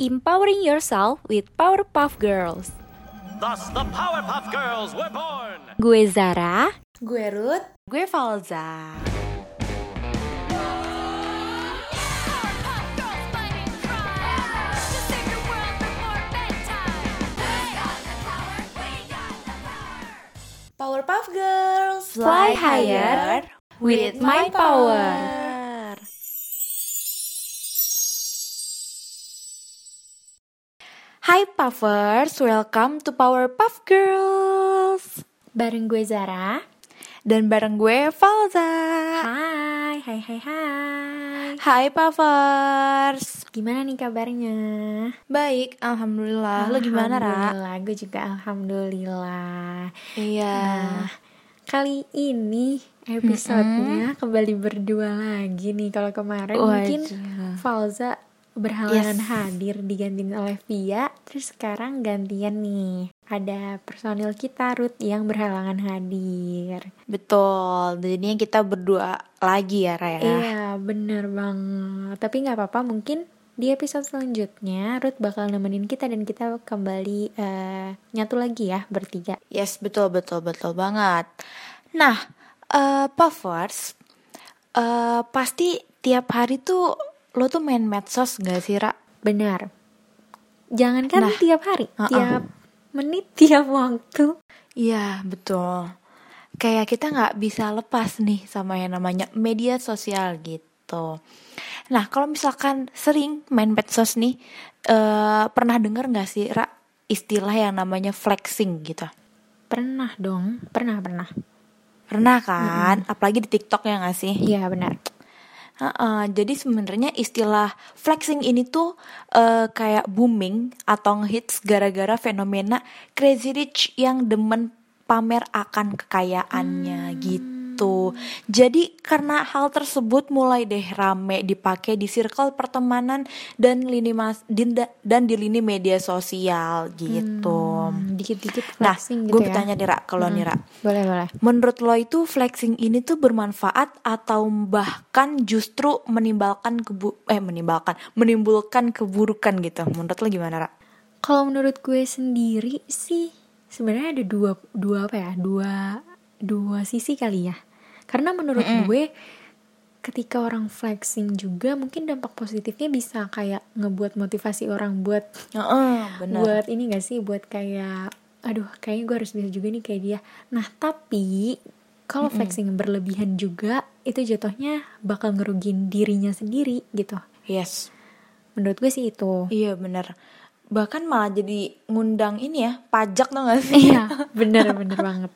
empowering yourself with Powerpuff Girls. Thus, the Powerpuff Girls were born. Gue Zara. Gue Ruth. Gue Falza. Powerpuff Girls. Fly higher with my power. Hai Puffers, welcome to Powerpuff Girls. Bareng gue Zara. Dan bareng gue Falza. Hai, hai, hai, hai. Hai Puffers. Gimana nih kabarnya? Baik, alhamdulillah. Lo gimana, Ra? Alhamdulillah, gue juga alhamdulillah. Iya. Nah, kali ini episodenya kembali berdua lagi nih. Kalau kemarin mungkin Waduh. Falza berhalangan Yes. hadir digantiin oleh Via, terus sekarang gantian nih. Ada personil kita Ruth yang berhalangan hadir. Betul. Jadinya kita berdua lagi ya, Ra ya. Iya, bener banget. Tapi nggak apa-apa, mungkin di episode selanjutnya Ruth bakal nemenin kita dan kita kembali eh, nyatu lagi ya bertiga. Yes, betul betul betul banget. Nah, eh Puffers, eh pasti tiap hari tuh lo tuh main medsos gak sih, Ra? Benar. Jangankan Nah, tiap hari, uh-uh. tiap menit, tiap waktu. Iya, betul. Kayak kita nggak bisa lepas nih sama yang namanya media sosial gitu. Nah, kalau misalkan sering main medsos nih, eh pernah denger nggak sih, Ra, istilah yang namanya flexing gitu? Pernah dong, pernah pernah. Pernah kan? Apalagi di TikTok ya nggak sih? Iya benar. Heeh, jadi sebenarnya istilah flexing ini tuh eh, kayak booming atau ngehits gara-gara fenomena crazy rich yang demen pamer akan kekayaannya gitu. Jadi karena hal tersebut mulai deh rame dipakai di circle pertemanan dan lini mas dan di lini media sosial gitu. Hmm, Dikit-dikit Nah, flexing gue gitu ya. bertanya nih Ra, kalau nih Ra, Boleh boleh. Menurut lo itu flexing ini tuh bermanfaat atau bahkan justru menimbulkan kebu eh menimbulkan menimbulkan keburukan gitu. Menurut lo gimana, Ra? Kalau menurut gue sendiri sih sebenarnya ada dua dua apa ya dua dua sisi kali ya. Karena menurut gue ketika orang flexing juga mungkin dampak positifnya bisa kayak ngebuat motivasi orang buat Heeh, benar. buat ini gak sih buat kayak aduh kayaknya gue harus bisa juga nih kayak dia. Nah tapi kalau flexing yang berlebihan juga itu jatuhnya bakal ngerugiin dirinya sendiri gitu. Yes. Menurut gue sih itu. Iya, benar. Bahkan malah jadi ngundang ini ya, pajak tuh gak sih? Iya, bener bener banget.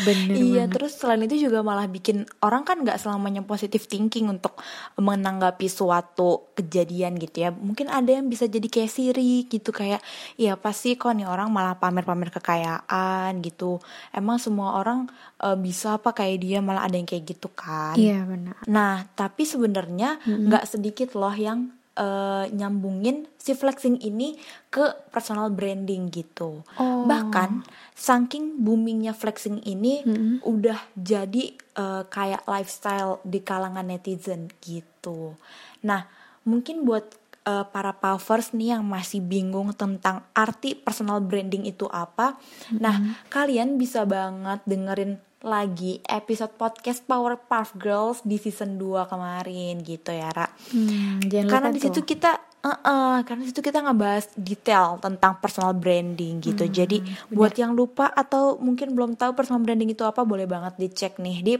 Bener Iya, banget. terus selain itu juga malah bikin orang kan nggak selamanya positive thinking untuk menanggapi suatu kejadian gitu ya. Mungkin ada yang bisa jadi kayak siri gitu kayak, iya pasti kok nih orang malah pamer-pamer kekayaan gitu. Emang semua orang eh, bisa apa kayak dia malah ada yang kayak gitu kan? Iya benar. Nah, tapi sebenarnya nggak sedikit loh yang eh, nyambungin si flexing ini ke personal branding gitu. Oh. Bahkan saking boomingnya flexing ini udah jadi eh, kayak lifestyle di kalangan netizen gitu. Nah, mungkin buat eh, para puffers nih yang masih bingung tentang arti personal branding itu apa, nah kalian bisa banget dengerin lagi episode podcast Powerpuff Girls di season 2 kemarin gitu ya, Ra. Hmm, jangan Karena di situ kita uh-uh, karena di situ kita ngebahas detail tentang personal branding gitu. Hmm, Jadi buat yang lupa atau mungkin belum tahu personal branding itu apa boleh banget dicek nih di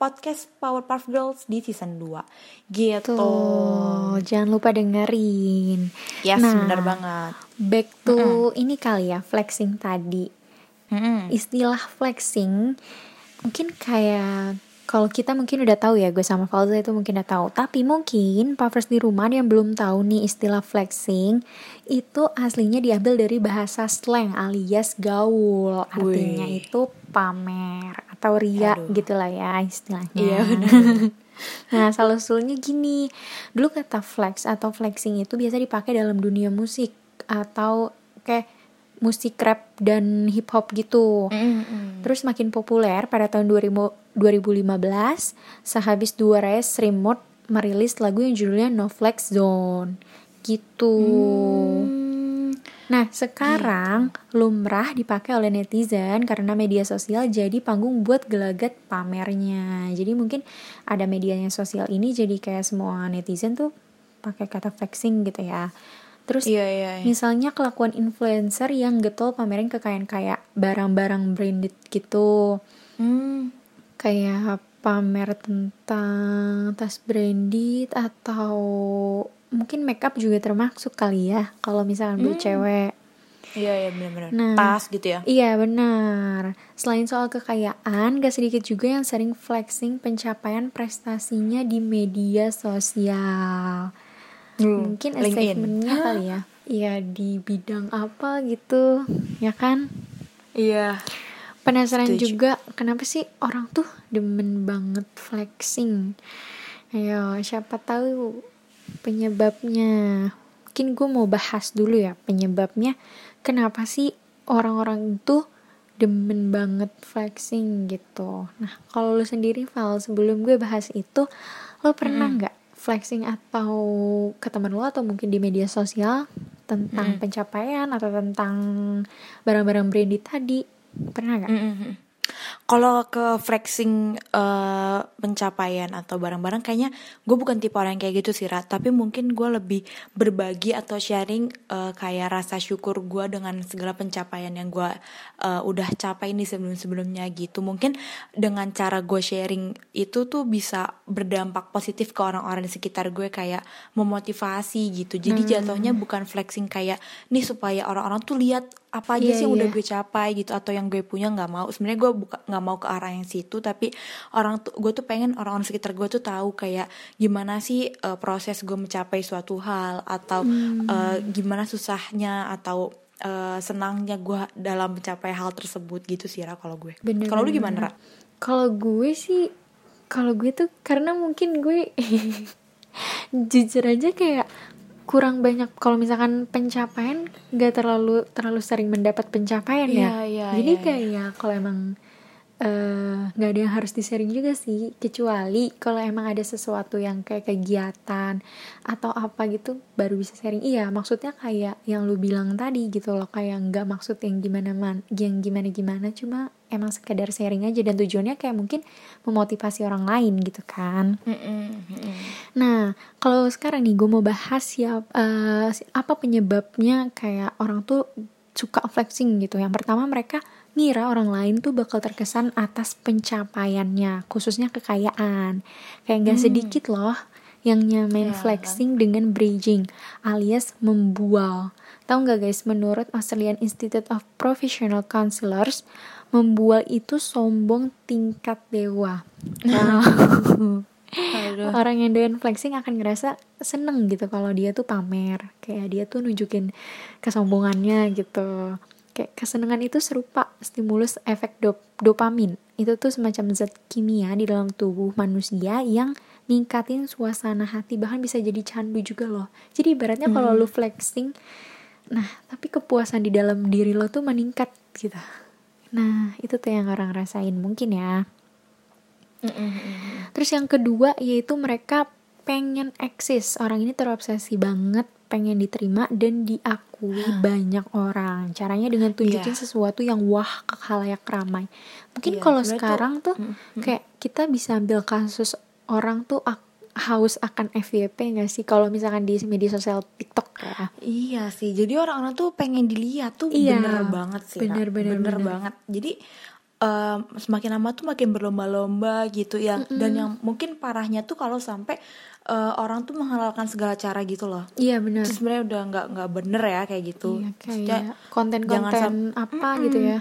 podcast Powerpuff Girls di season 2. Gitu. Tuh, jangan lupa dengerin. Yes, Nah, bener banget. Back to ini kali ya, flexing tadi. Mm-mm. Istilah flexing mungkin kayak kalau kita mungkin udah tahu ya, gue sama Falza itu mungkin udah tahu. Tapi mungkin puffers di rumah yang belum tahu nih istilah flexing itu aslinya diambil dari bahasa slang alias gaul. Artinya Wih. itu pamer atau ria Aduh. gitu lah ya istilahnya. Iya, nah, asal usulnya gini. Dulu kata flex atau flexing itu biasa dipakai dalam dunia musik atau kayak musik rap dan hip hop gitu. Mm-mm. Terus makin populer pada tahun 2000 2015 sehabis dua race remote merilis lagu yang judulnya No Flex Zone gitu. Nah, sekarang lumrah dipakai oleh netizen karena media sosial jadi panggung buat gelagat pamernya. Jadi mungkin ada medianya sosial ini jadi kayak semua netizen tuh pakai kata flexing gitu ya. Terus Iya, iya, iya. misalnya kelakuan influencer yang getol pamerin kekayaan kayak barang-barang branded gitu. Hmm. Kayak pamer tentang tas branded atau mungkin makeup juga termasuk kali ya kalau misalkan buat cewek. Iya, iya benar-benar. Nah. Tas gitu ya. Iya benar. Selain soal kekayaan, gak sedikit juga yang sering flexing pencapaian prestasinya di media sosial. Hmm, Mungkin achievementnya kali ya. Iya di bidang apa gitu, ya kan? Iya. Penasaran Setuju. juga kenapa sih orang tuh demen banget flexing. Ayo, siapa tahu penyebabnya. Mungkin gue mau bahas dulu ya penyebabnya. Kenapa sih orang-orang itu demen banget flexing gitu. Nah, kalau lu sendiri Val, sebelum gue bahas itu, lo pernah nggak flexing atau ke teman lo atau mungkin di media sosial tentang pencapaian atau tentang barang-barang branded tadi? Pernah nggak? Mm-mm. Kalau ke flexing eh, pencapaian atau barang-barang kayaknya gue bukan tipe orang yang kayak gitu sih Ra. Tapi mungkin gue lebih berbagi atau sharing eh, kayak rasa syukur gue dengan segala pencapaian yang gue eh, udah capai nih sebelum-sebelumnya gitu. Mungkin dengan cara gue sharing itu tuh bisa berdampak positif ke orang-orang di sekitar gue kayak memotivasi gitu. Jadi jatuhnya bukan flexing kayak nih supaya orang-orang tuh lihat apa aja Iya, sih yang udah iya. gue capai gitu atau yang gue punya nggak mau sebenarnya gue buka nggak mau ke arah yang situ tapi orang tuh gue tuh pengen orang-orang sekitar gue tuh tahu kayak gimana sih eh, proses gue mencapai suatu hal atau Hmm. eh, gimana susahnya atau eh, senangnya gue dalam mencapai hal tersebut gitu sih Ra kalau gue kalau lu gimana Ra? Kalau gue sih, kalau gue tuh karena mungkin gue jujur aja kayak kurang banyak kalau misalkan pencapaian gak terlalu terlalu sering mendapat pencapaian ya. Iya, iya, Jadi iya, kayak kalau emang eh, nggak ada yang harus di-sharing juga sih kecuali kalau emang ada sesuatu yang kayak kegiatan atau apa gitu baru bisa sharing. Iya maksudnya kayak yang lu bilang tadi gitu loh kayak nggak maksud yang gimana man yang gimana gimana cuma emang sekedar sharing aja dan tujuannya kayak mungkin memotivasi orang lain gitu kan. Nah, kalau sekarang nih gue mau bahas ya eh, apa penyebabnya kayak orang tuh suka flexing gitu. Yang pertama mereka ngira orang lain tuh bakal terkesan atas pencapaiannya, khususnya kekayaan. Kayak gak sedikit loh yang nyamain flexing dengan bridging alias membual. Tahu nggak guys, menurut Australian Institute of Professional Counselors, membual itu sombong tingkat dewa. Wow. Orang yang doyan flexing akan ngerasa seneng gitu kalau dia tuh pamer, kayak dia tuh nunjukin kesombongannya gitu. Kayak kesenangan itu serupa stimulus efek dop dopamin. Itu tuh semacam zat kimia di dalam tubuh manusia yang ningkatin suasana hati bahkan bisa jadi candu juga loh. Jadi ibaratnya kalau lu flexing, nah tapi kepuasan di dalam diri lo tuh meningkat gitu. Nah itu tuh yang orang rasain mungkin ya. Terus yang kedua yaitu mereka pengen eksis. Orang ini terobsesi banget pengen diterima dan diakui banyak orang. Caranya dengan tunjukin Iya. sesuatu yang wah ke khalayak ramai. Mungkin Iya, kalau sebenarnya tuh- sekarang tuh kayak kita bisa ambil kasus orang tuh ak- haus akan FYP gak sih kalau misalkan di media sosial TikTok ya. Iya sih, jadi orang-orang tuh pengen dilihat tuh Iya, bener banget sih, Ra. bener, bener, bener. banget. Jadi em, semakin lama tuh makin berlomba-lomba gitu ya. Dan yang mungkin parahnya tuh kalau sampai eh, orang tuh menghalalkan segala cara gitu loh. Iya benar. Itu sebenarnya udah nggak nggak bener ya kayak gitu. Iya kayak konten-konten apa gitu ya.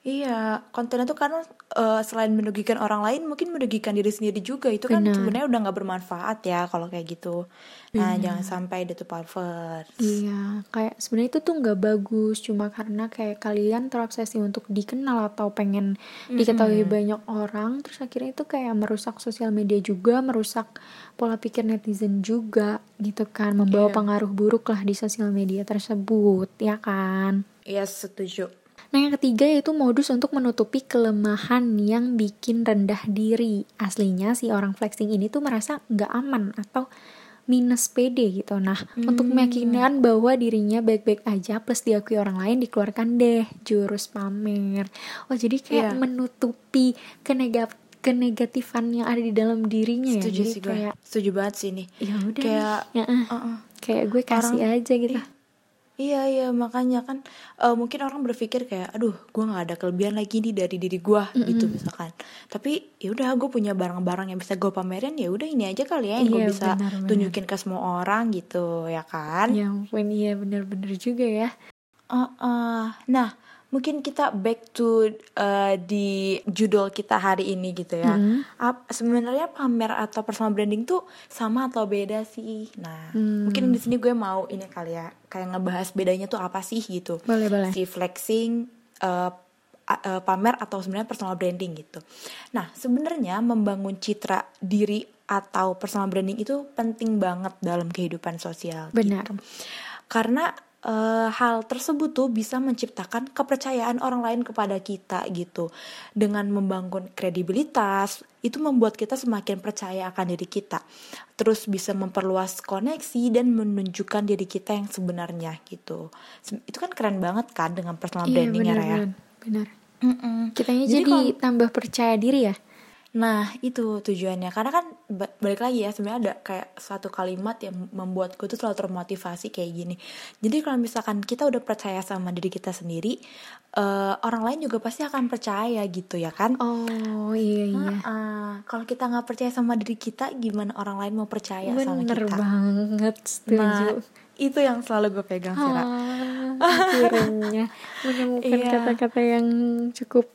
Iya, kontennya tuh karena eh, selain merugikan orang lain, mungkin merugikan diri sendiri juga. Itu kan Benar. sebenarnya udah nggak bermanfaat ya kalau kayak gitu. Nah, jangan sampai itu pervert. Iya, kayak sebenarnya itu tuh nggak bagus cuma karena kayak kalian terobsesi untuk dikenal atau pengen diketahui banyak orang, terus akhirnya itu kayak merusak sosial media juga, merusak pola pikir netizen juga gitu kan, membawa Iya. pengaruh buruk lah di sosial media tersebut, ya kan? Iya, setuju. Nah yang ketiga yaitu modus untuk menutupi kelemahan yang bikin rendah diri. Aslinya si orang flexing ini tuh merasa nggak aman atau minus pede gitu nah Hmm. untuk meyakinkan bahwa dirinya baik-baik aja plus diakui orang lain dikeluarkan deh jurus pamer oh jadi kayak Iya. menutupi kenegap kenegatifan yang ada di dalam dirinya ya setuju sih gue kayak setuju banget sih ini ya udah kayak. Ya, eh. uh-uh. kayak gue kasih Orang- aja gitu Iya iya makanya kan eh, mungkin orang berpikir kayak aduh gue nggak ada kelebihan lagi nih dari diri gue gitu misalkan tapi ya udah gue punya barang-barang yang bisa gue pamerin ya udah ini aja kali ya yang gue Iya, bisa benar, benar. tunjukin ke semua orang gitu ya kan ya ampun iya bener-bener juga ya Uh-uh. Nah, mungkin kita back to uh, di judul kita hari ini gitu ya. Ap- Sebenarnya pamer atau personal branding tuh sama atau beda sih? Nah, Hmm. mungkin di sini gue mau ini kali ya, kayak ngebahas bedanya tuh apa sih gitu. boleh boleh Si flexing, uh, uh, pamer atau sebenarnya personal branding gitu. Nah, sebenarnya membangun citra diri atau personal branding itu penting banget dalam kehidupan sosial. benar karena eh, hal tersebut tuh bisa menciptakan kepercayaan orang lain kepada kita gitu. Dengan membangun kredibilitas itu membuat kita semakin percaya akan diri kita. Terus bisa memperluas koneksi dan menunjukkan diri kita yang sebenarnya gitu. Itu kan keren banget kan dengan personal iya branding ya benar Raya? benar benar. Mm-mm. kitanya Jadi jadi, kalau- tambah percaya diri ya Nah itu tujuannya karena kan ba- balik lagi ya sebenarnya ada kayak suatu kalimat yang membuat gue tuh selalu termotivasi kayak gini. Jadi kalau misalkan kita udah percaya sama diri kita sendiri, eh, orang lain juga pasti akan percaya gitu ya kan? oh iya iya Ah, kalau kita nggak percaya sama diri kita, gimana orang lain mau percaya sama bener kita? banget setuju Nah itu yang selalu gue pegang sih Ra. Ah, akhirnya menemukan Iya. kata-kata yang cukup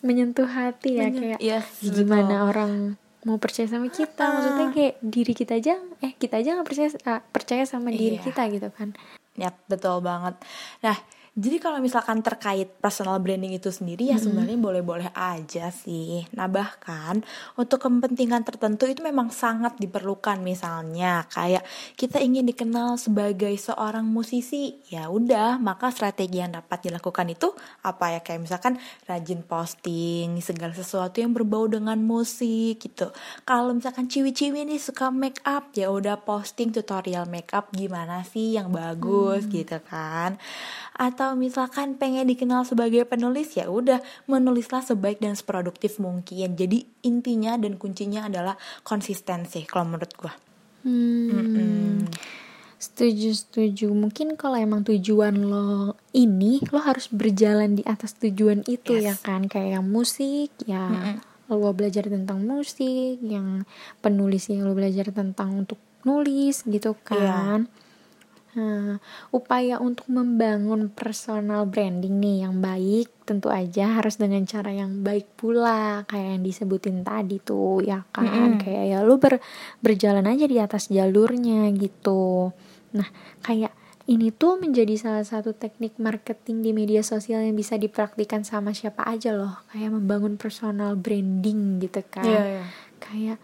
menyentuh hati ya Menyen- kayak Yes, ya betul. gimana orang mau percaya sama kita Ah. maksudnya kayak diri kita aja eh kita aja nggak percaya ah, percaya sama diri Iya. kita gitu kan Ya, betul banget. Nah, jadi kalau misalkan terkait personal branding itu sendiri ya sebenarnya boleh-boleh aja sih. Nah, bahkan untuk kepentingan tertentu itu memang sangat diperlukan misalnya kayak kita ingin dikenal sebagai seorang musisi. Ya udah, maka strategi yang dapat dilakukan itu apa ya kayak misalkan rajin posting segala sesuatu yang berbau dengan musik gitu. Kalau misalkan ciwi-ciwi nih suka make up, ya udah posting tutorial make up gimana sih yang bagus gitu kan. Atau misalkan pengen dikenal sebagai penulis ya udah menulislah sebaik dan seproduktif mungkin. Jadi intinya dan kuncinya adalah konsistensi kalau menurut gua. hmm. setuju setuju mungkin kalau emang tujuan lo ini lo harus berjalan di atas tujuan itu Yes. ya kan kayak yang musik ya lo belajar tentang musik yang penulis yang lo belajar tentang untuk nulis gitu kan Nah, upaya untuk membangun personal branding nih yang baik tentu aja harus dengan cara yang baik pula kayak yang disebutin tadi tuh ya kan kayak ya lu ber, berjalan aja di atas jalurnya gitu. Nah, kayak ini tuh menjadi salah satu teknik marketing di media sosial yang bisa dipraktikkan sama siapa aja loh kayak membangun personal branding gitu kan Iya, iya. kayak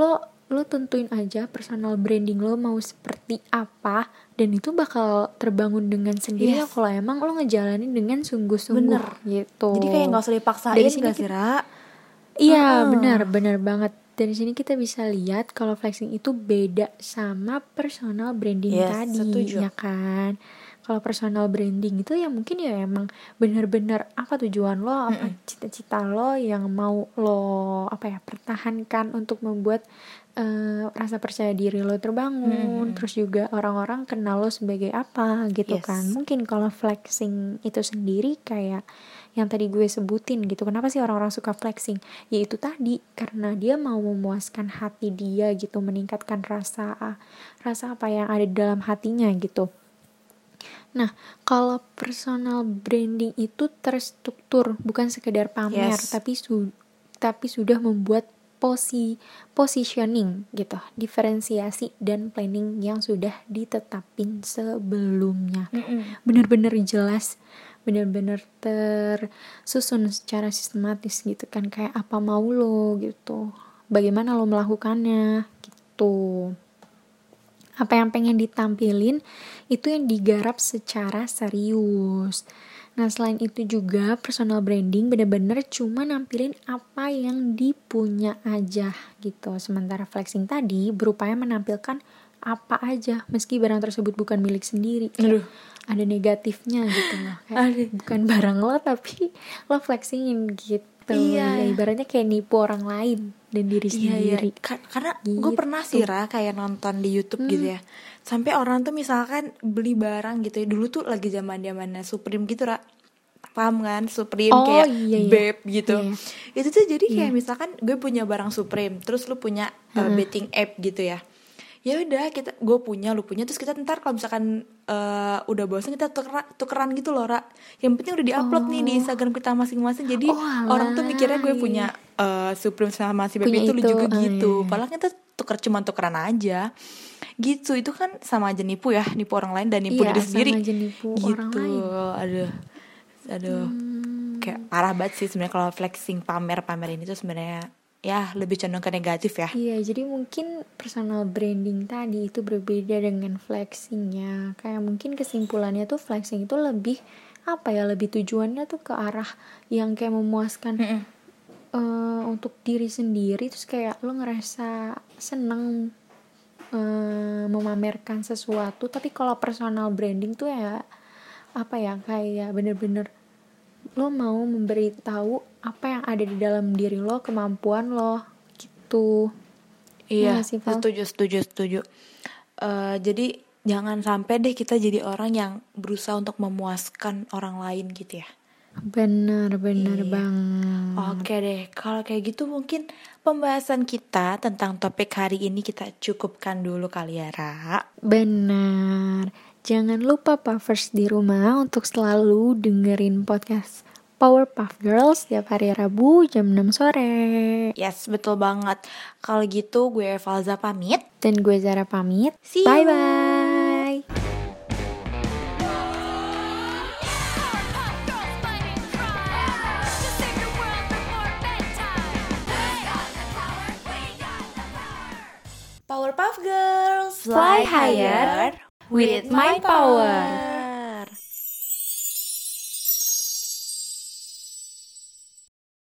lo lo tentuin aja personal branding lo mau seperti apa dan itu bakal terbangun dengan sendirinya Yes. kalau emang lo ngejalanin dengan sungguh-sungguh gitu Jadi kayak nggak usah dipaksain Dari sini gak sih, Ra? iya Heeh. benar benar banget dari sini kita bisa lihat kalau flexing itu beda sama personal branding Yes, tadi setuju. ya kan kalau personal branding itu ya mungkin ya emang benar-benar apa tujuan lo apa cita-cita lo yang mau lo apa ya pertahankan untuk membuat eh, rasa percaya diri lo terbangun terus juga orang-orang kenal lo sebagai apa gitu Yes. kan mungkin kalau flexing itu sendiri kayak yang tadi gue sebutin gitu kenapa sih orang-orang suka flexing yaitu tadi karena dia mau memuaskan hati dia gitu meningkatkan rasa rasa apa yang ada di dalam hatinya gitu Nah, kalau personal branding itu terstruktur, bukan sekedar pamer, Yes. tapi su tapi sudah membuat posi positioning gitu, diferensiasi dan planning yang sudah ditetapin sebelumnya. Benar-benar jelas, benar-benar tersusun secara sistematis gitu kan kayak apa mau lo gitu. Bagaimana lo melakukannya gitu apa yang pengen ditampilin itu yang digarap secara serius. Nah selain itu juga personal branding bener-bener cuma nampilin apa yang dipunya aja gitu. Sementara flexing tadi berupaya menampilkan apa aja meski barang tersebut bukan milik sendiri. Aduh. Ada negatifnya gitu loh. Kayak Aduh. bukan barang lo tapi lo flexingin gitu. Iya. Ya, ibaratnya kayak nipu orang lain dan diri Iya iya. sendiri. Ka- karena Gitu. gue pernah sih Ra kayak nonton di YouTube gitu ya. Sampai orang tuh misalkan beli barang gitu ya. Dulu tuh lagi zaman zamannya Supreme gitu Ra. Paham kan Supreme Oh, kayak iya, iya. Babe gitu. Iya. Itu tuh jadi kayak misalkan gue punya barang Supreme, terus lu punya uh, betting app gitu ya. Ya udah kita gue punya lu punya terus kita ntar kalau misalkan uh, udah bosan kita tukeran, tukeran gitu loh Ra. Yang penting udah diupload nih di Instagram kita masing-masing. Jadi Oh, orang tuh mikirnya gue punya uh, Supreme sama si Punya itu lu juga oh, gitu. iya. Padahal kita tuker cuma tukeran aja. Gitu. Itu kan sama aja nipu ya, nipu orang lain dan nipu Iya, diri sama sendiri. aja nipu gitu. orang lain. Aduh. Aduh. Kayak parah banget sih sebenarnya kalau flexing pamer-pamer ini tuh sebenarnya ya lebih cenderung ke negatif ya. Iya, jadi mungkin personal branding tadi itu berbeda dengan flexingnya. Kayak mungkin kesimpulannya tuh flexing itu lebih apa ya, lebih tujuannya tuh ke arah yang kayak memuaskan Mm-mm. eh, untuk diri sendiri. Terus kayak lo ngerasa seneng eh, memamerkan sesuatu. Tapi kalau personal branding tuh ya apa ya kayak bener-bener lo mau memberitahu apa yang ada di dalam diri lo, kemampuan lo gitu. Iya, Iya sih, Val. setuju, setuju, setuju. Eh, jadi jangan sampai deh kita jadi orang yang berusaha untuk memuaskan orang lain gitu ya. Bener, bener Iya. banget. Oke deh, kalau kayak gitu mungkin pembahasan kita tentang topik hari ini kita cukupkan dulu kali ya, Ra. Benar. Jangan lupa Puffers di rumah untuk selalu dengerin podcast Powerpuff Girls setiap hari Rabu jam 6 sore. Yes, betul banget. Kalau gitu gue Valza pamit. Dan gue Zara pamit. See you. Bye-bye. Powerpuff Girls, Fly higher with my power.